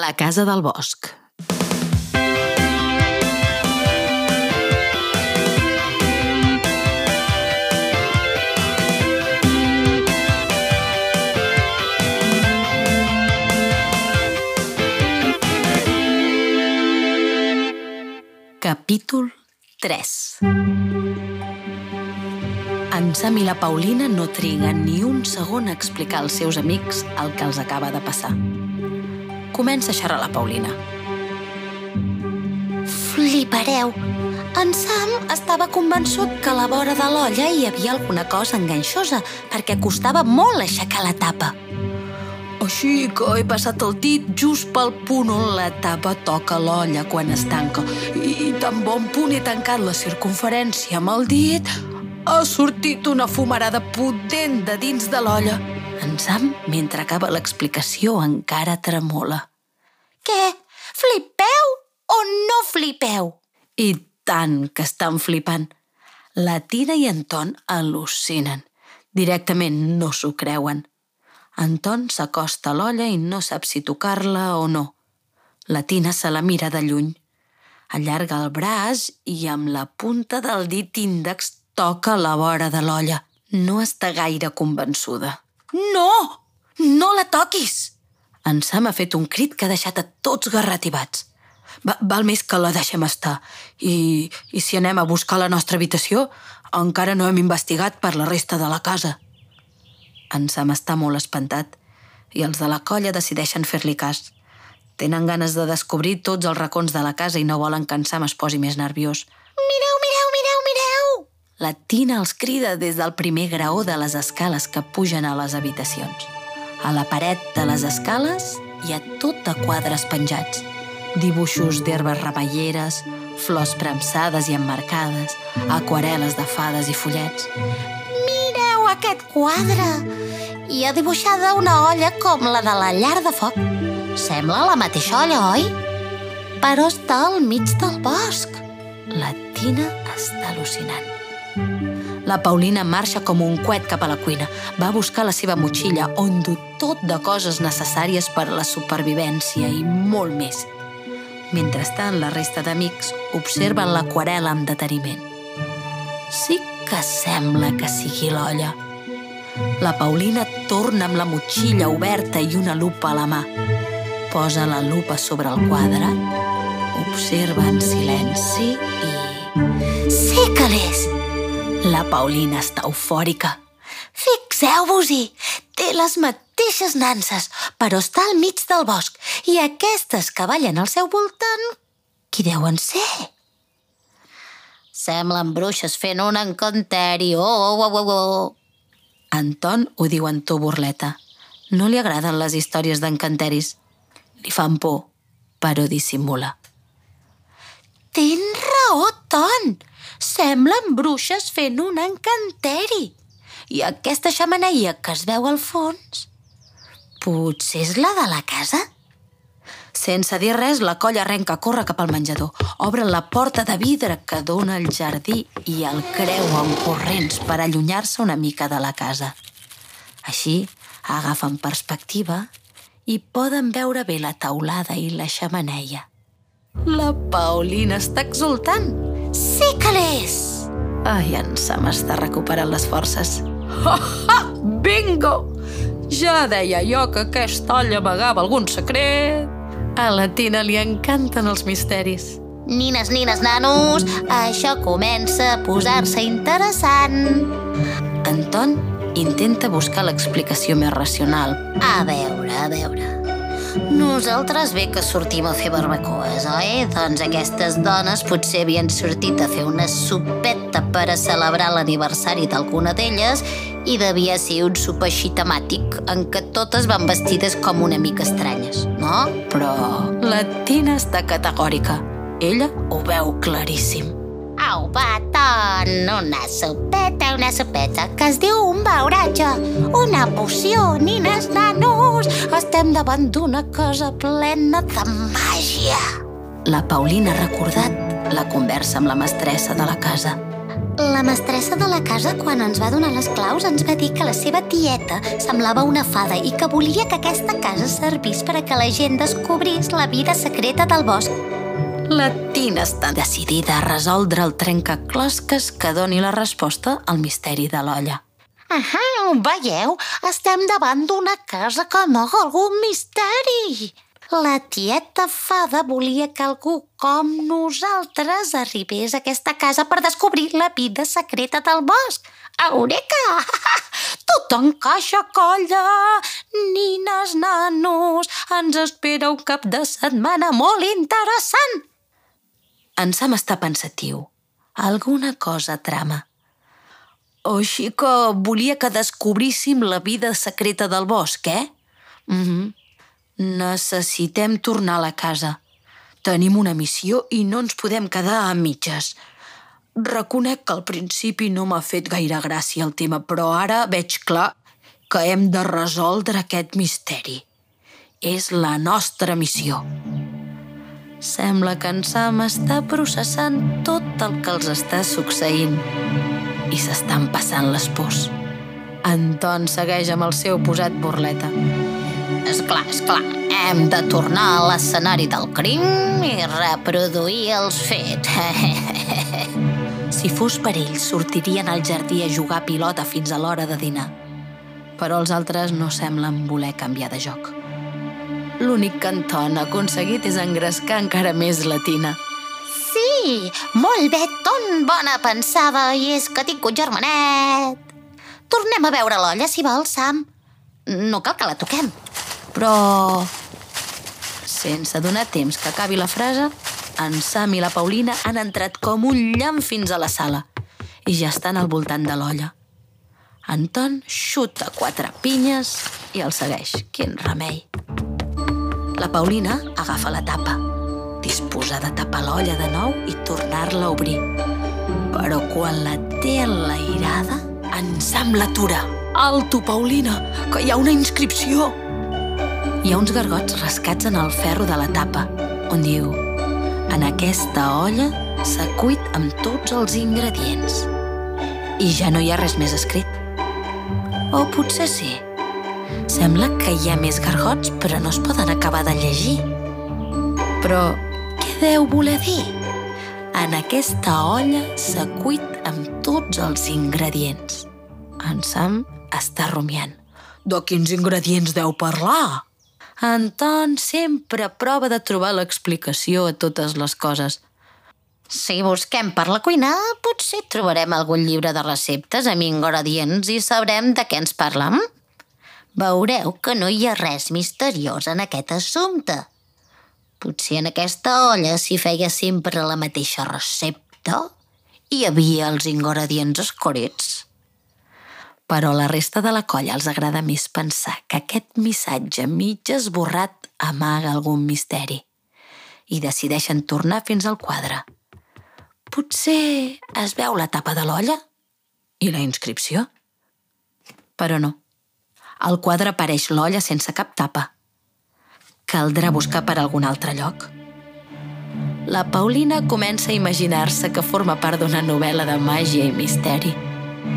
La casa del bosc. Capítol 3 En Sam i la Paulina no triguen ni un segon a explicar als seus amics el que els acaba de passar. Comença a xerrar la Paulina. Flipareu! En Sam estava convençut que a la vora de l'olla hi havia alguna cosa enganxosa perquè costava molt aixecar la tapa. Així que he passat el dit just pel punt on la tapa toca l'olla quan es tanca. I tan bon punt he tancat la circunferència amb el dit, ha sortit una fumarada potent de dins de l'olla. En Sam, mentre acaba l'explicació, encara tremola. Què? Flipeu o no flipeu? I tant que estan flipant. La Tina i Anton al·lucinen. Directament no s'ho creuen. Anton s'acosta a l'olla i no sap si tocar-la o no. La Tina se la mira de lluny. Allarga el braç i amb la punta del dit índex toca la vora de l'olla. No està gaire convençuda. No! No la toquis! En Sam ha fet un crit que ha deixat a tots garratibats. Va, val més que la deixem estar. I, I si anem a buscar la nostra habitació, encara no hem investigat per la resta de la casa. En Sam està molt espantat i els de la colla decideixen fer-li cas. Tenen ganes de descobrir tots els racons de la casa i no volen que en Sam es posi més nerviós. Mireu, mireu, mireu, mireu! La Tina els crida des del primer graó de les escales que pugen a les habitacions. A la paret de les escales hi ha tot de quadres penjats. Dibuixos d'herbes remeieres, flors premsades i emmarcades, aquarel·les de fades i follets. Mireu aquest quadre! Hi ha dibuixada una olla com la de la llar de foc. Sembla la mateixa olla, oi? Però està al mig del bosc. La Tina està al·lucinant. La Paulina marxa com un coet cap a la cuina. Va a buscar la seva motxilla on du tot de coses necessàries per a la supervivència i molt més. Mentrestant, la resta d'amics observen l'aquarela amb deteniment. Sí que sembla que sigui l'olla. La Paulina torna amb la motxilla oberta i una lupa a la mà. Posa la lupa sobre el quadre, observa en silenci i... Sí que l'és! La Paulina està eufòrica. Fixeu-vos-hi! Té les mateixes nanses, però està al mig del bosc. I aquestes que ballen al seu voltant, qui deuen ser? Semblen bruixes fent un encanteri. Oh, oh, oh, oh, oh. Anton ho diu en to burleta. No li agraden les històries d'encanteris. Li fan por, però dissimula. Tens raó, Ton! Semblen bruixes fent un encanteri. I aquesta xamaneia que es veu al fons... Potser és la de la casa? Sense dir res, la colla arrenca a córrer cap al menjador. Obre la porta de vidre que dona al jardí i el creuen corrents per allunyar-se una mica de la casa. Així, agafen perspectiva i poden veure bé la taulada i la xamaneia. La Paulina està exultant. Sí que l'és! Ai, en Sam està recuperant les forces. Ha, ha! Bingo! Ja deia jo que aquesta olla amagava algun secret. A la Tina li encanten els misteris. Nines, nines, nanos, això comença a posar-se interessant. Anton intenta buscar l'explicació més racional. A veure, a veure... Nosaltres bé que sortim a fer barbacoes, oi? Doncs aquestes dones potser havien sortit a fer una sopeta per a celebrar l'aniversari d'alguna d'elles i devia ser un sopar així temàtic en què totes van vestides com una mica estranyes, no? Però la Tina està categòrica. Ella ho veu claríssim. Au, Ton, una sopeta, una sopeta, que es diu un beuratge, una poció, nines, nanos. Estem davant d'una cosa plena de màgia. La Paulina ha recordat la conversa amb la mestressa de la casa. La mestressa de la casa, quan ens va donar les claus, ens va dir que la seva tieta semblava una fada i que volia que aquesta casa servís per a que la gent descobrís la vida secreta del bosc. La Tina està decidida a resoldre el trencaclosques que doni la resposta al misteri de l'olla. Ahà, veieu? Estem davant d'una casa que amaga algun misteri. La tieta fada volia que algú com nosaltres arribés a aquesta casa per descobrir la vida secreta del bosc. Eureka! Tot encaixa, colla! Nines, nanos, ens espera un cap de setmana molt interessant! En Sam està pensatiu. Alguna cosa trama. O així que volia que descobríssim la vida secreta del bosc, eh? Mm Necessitem tornar a la casa. Tenim una missió i no ens podem quedar a mitges. Reconec que al principi no m'ha fet gaire gràcia el tema, però ara veig clar que hem de resoldre aquest misteri. És la nostra missió. Sembla que en Sam està processant tot el que els està succeint i s'estan passant les pors. Anton segueix amb el seu posat burleta. És clar, és clar. Hem de tornar a l'escenari del crim i reproduir els fets. si fos per ell, sortirien al jardí a jugar a pilota fins a l'hora de dinar. Però els altres no semblen voler canviar de joc. L'únic que Anton ha aconseguit és engrescar encara més la tina. Sí, molt bé, ton bona pensada, i és que tinc un germanet. Tornem a veure l'olla, si vols, Sam. No cal que la toquem. Però... Sense donar temps que acabi la frase, en Sam i la Paulina han entrat com un llamp fins a la sala i ja estan al voltant de l'olla. Anton xuta quatre pinyes i el segueix. Quin remei. La Paulina agafa la tapa, disposada a tapar l'olla de nou i tornar-la a obrir. Però quan la té enlairada, en Sam l'atura. Alto, Paulina, que hi ha una inscripció! Hi ha uns gargots rascats en el ferro de la tapa, on diu En aquesta olla s'ha cuit amb tots els ingredients. I ja no hi ha res més escrit. O potser sí. Sembla que hi ha més gargots, però no es poden acabar de llegir. Però què deu voler dir? En aquesta olla s'ha cuit amb tots els ingredients. En Sam està rumiant. De quins ingredients deu parlar? Anton sempre prova de trobar l'explicació a totes les coses. Si busquem per la cuina, potser trobarem algun llibre de receptes amb ingredients i sabrem de què ens parlen. Veureu que no hi ha res misteriós en aquest assumpte. Potser en aquesta olla s'hi feia sempre la mateixa recepta i hi havia els ingredients escrits però a la resta de la colla els agrada més pensar que aquest missatge mig esborrat amaga algun misteri i decideixen tornar fins al quadre. Potser es veu la tapa de l'olla i la inscripció. Però no. Al quadre apareix l'olla sense cap tapa. Caldrà buscar per algun altre lloc. La Paulina comença a imaginar-se que forma part d'una novel·la de màgia i misteri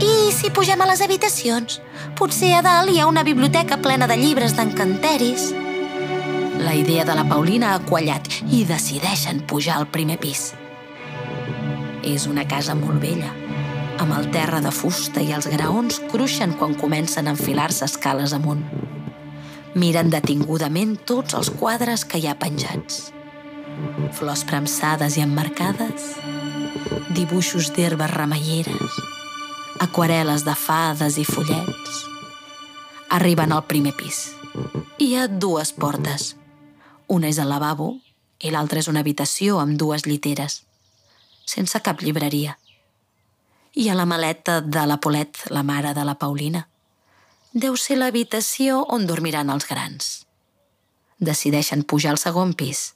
i si pugem a les habitacions? Potser a dalt hi ha una biblioteca plena de llibres d'encanteris. La idea de la Paulina ha quallat i decideixen pujar al primer pis. És una casa molt vella, amb el terra de fusta i els graons cruixen quan comencen a enfilar-se escales amunt. Miren detingudament tots els quadres que hi ha penjats. Flors premsades i emmarcades, dibuixos d'herbes remeieres, aquarel·les de fades i follets. Arriben al primer pis. Hi ha dues portes. Una és el lavabo i l'altra és una habitació amb dues lliteres, sense cap llibreria. I a la maleta de la Polet, la mare de la Paulina. Deu ser l'habitació on dormiran els grans. Decideixen pujar al segon pis.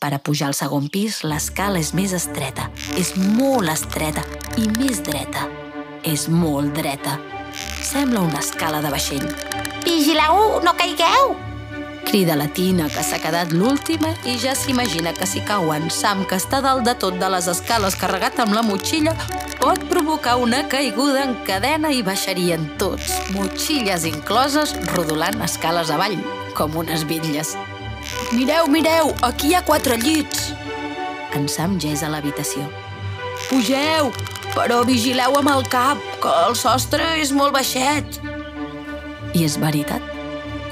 Per a pujar al segon pis, l'escala és més estreta, és molt estreta i més dreta és molt dreta. Sembla una escala de vaixell. Vigileu, no caigueu! Crida la Tina, que s'ha quedat l'última i ja s'imagina que si cauen Sam, que està dalt de tot de les escales carregat amb la motxilla, pot provocar una caiguda en cadena i baixarien tots, motxilles incloses, rodolant escales avall, com unes bitlles. Mireu, mireu, aquí hi ha quatre llits! En Sam ja és a l'habitació. Pugeu, però vigileu amb el cap, que el sostre és molt baixet. I és veritat.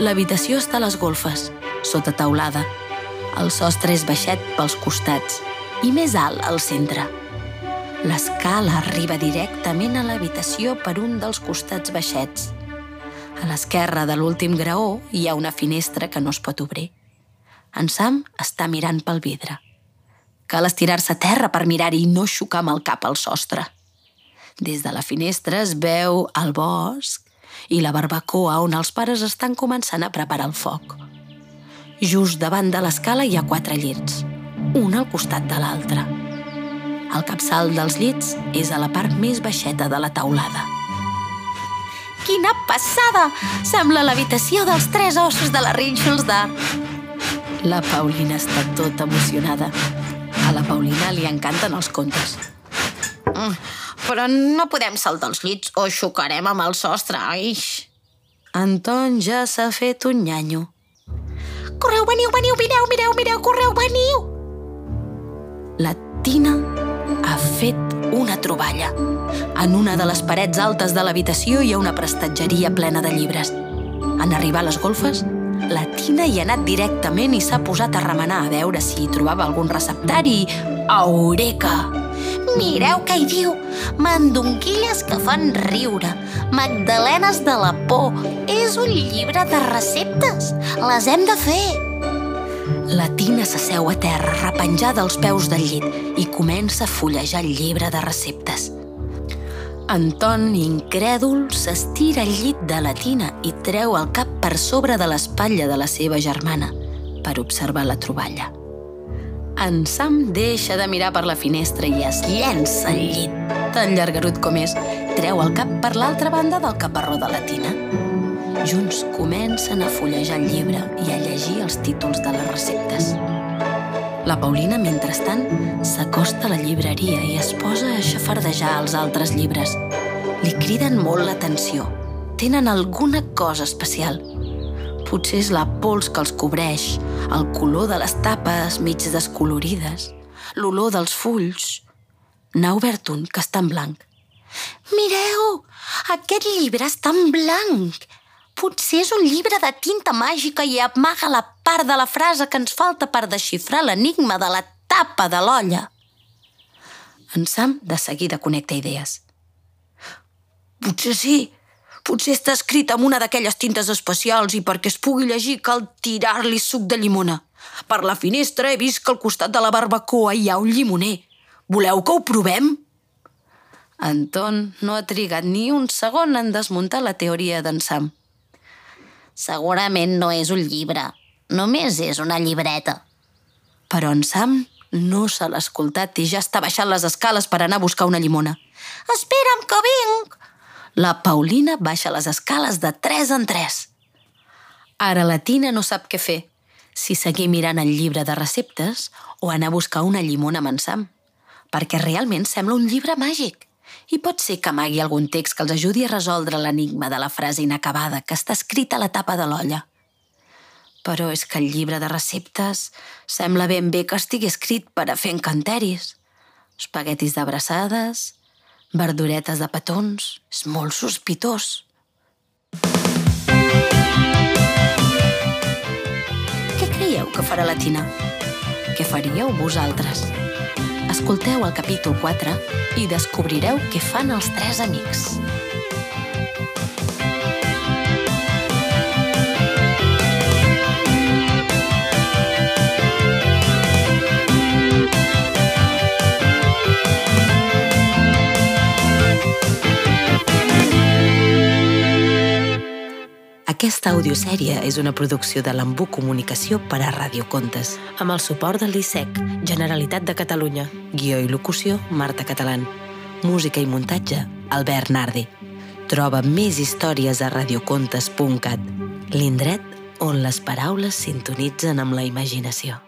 L'habitació està a les golfes, sota taulada. El sostre és baixet pels costats i més alt al centre. L'escala arriba directament a l'habitació per un dels costats baixets. A l'esquerra de l'últim graó hi ha una finestra que no es pot obrir. En Sam està mirant pel vidre. Cal estirar-se a terra per mirar-hi i no xocar amb el cap al sostre. Des de la finestra es veu el bosc i la barbacoa on els pares estan començant a preparar el foc. Just davant de l'escala hi ha quatre llits, un al costat de l'altre. El capçal dels llits és a la part més baixeta de la taulada. Quina passada! Sembla l'habitació dels tres ossos de la Rituals d'Art. La Paulina està tota emocionada. A la Paulina li encanten els contes. Mm, però no podem saltar els llits o xocarem amb el sostre, aix. Anton ja s'ha fet un nyanyo. Correu, veniu, veniu, mireu, mireu, mireu, correu, veniu! La Tina ha fet una troballa. En una de les parets altes de l'habitació hi ha una prestatgeria plena de llibres. En arribar a les golfes, la Tina hi ha anat directament i s'ha posat a remenar a veure si hi trobava algun receptari. Eureka! Mireu què hi diu! Mandonquilles que fan riure, magdalenes de la por. És un llibre de receptes. Les hem de fer. La Tina s'asseu a terra, repenjada als peus del llit, i comença a fullejar el llibre de receptes. Anton, incrèdul, s'estira al llit de la Tina i treu el cap per sobre de l'espatlla de la seva germana per observar la troballa. En Sam deixa de mirar per la finestra i es llença al llit. Tan llargarut com és, treu el cap per l'altra banda del caparró de la Tina Junts comencen a fullejar el llibre i a llegir els títols de les receptes. La Paulina, mentrestant, s'acosta a la llibreria i es posa a xafardejar els altres llibres. Li criden molt l'atenció. Tenen alguna cosa especial. Potser és la pols que els cobreix, el color de les tapes mig descolorides, l'olor dels fulls. N'ha obert un que està en blanc. Mireu! Aquest llibre està en blanc! Potser és un llibre de tinta màgica i amaga la part de la frase que ens falta per desxifrar l'enigma de la tapa de l'olla. En Sam de seguida connecta idees. Potser sí. Potser està escrit amb una d'aquelles tintes especials i perquè es pugui llegir cal tirar-li suc de llimona. Per la finestra he vist que al costat de la barbacoa hi ha un llimoner. Voleu que ho provem? Anton no ha trigat ni un segon en desmuntar la teoria d'en Sam. Segurament no és un llibre, només és una llibreta. Però en Sam no se l'ha escoltat i ja està baixant les escales per anar a buscar una llimona. Espera'm que vinc! La Paulina baixa les escales de tres en tres. Ara la Tina no sap què fer, si seguir mirant el llibre de receptes o anar a buscar una llimona amb en Sam, perquè realment sembla un llibre màgic. I pot ser que amagui algun text que els ajudi a resoldre l'enigma de la frase inacabada que està escrita a la tapa de l'olla. Però és que el llibre de receptes sembla ben bé que estigui escrit per a fer encanteris. Espaguetis d'abraçades, verduretes de petons... És molt sospitós. Què creieu que farà la Tina? Què faríeu vosaltres? Escolteu el capítol 4 i descobrireu què fan els tres amics. Aquesta audiosèrie és una producció de l'Embú Comunicació per a Radiocontes, amb el suport del LISEC, Generalitat de Catalunya, guió i locució, Marta Catalán, música i muntatge, Albert Nardi. Troba més històries a radiocontes.cat, l'indret on les paraules sintonitzen amb la imaginació.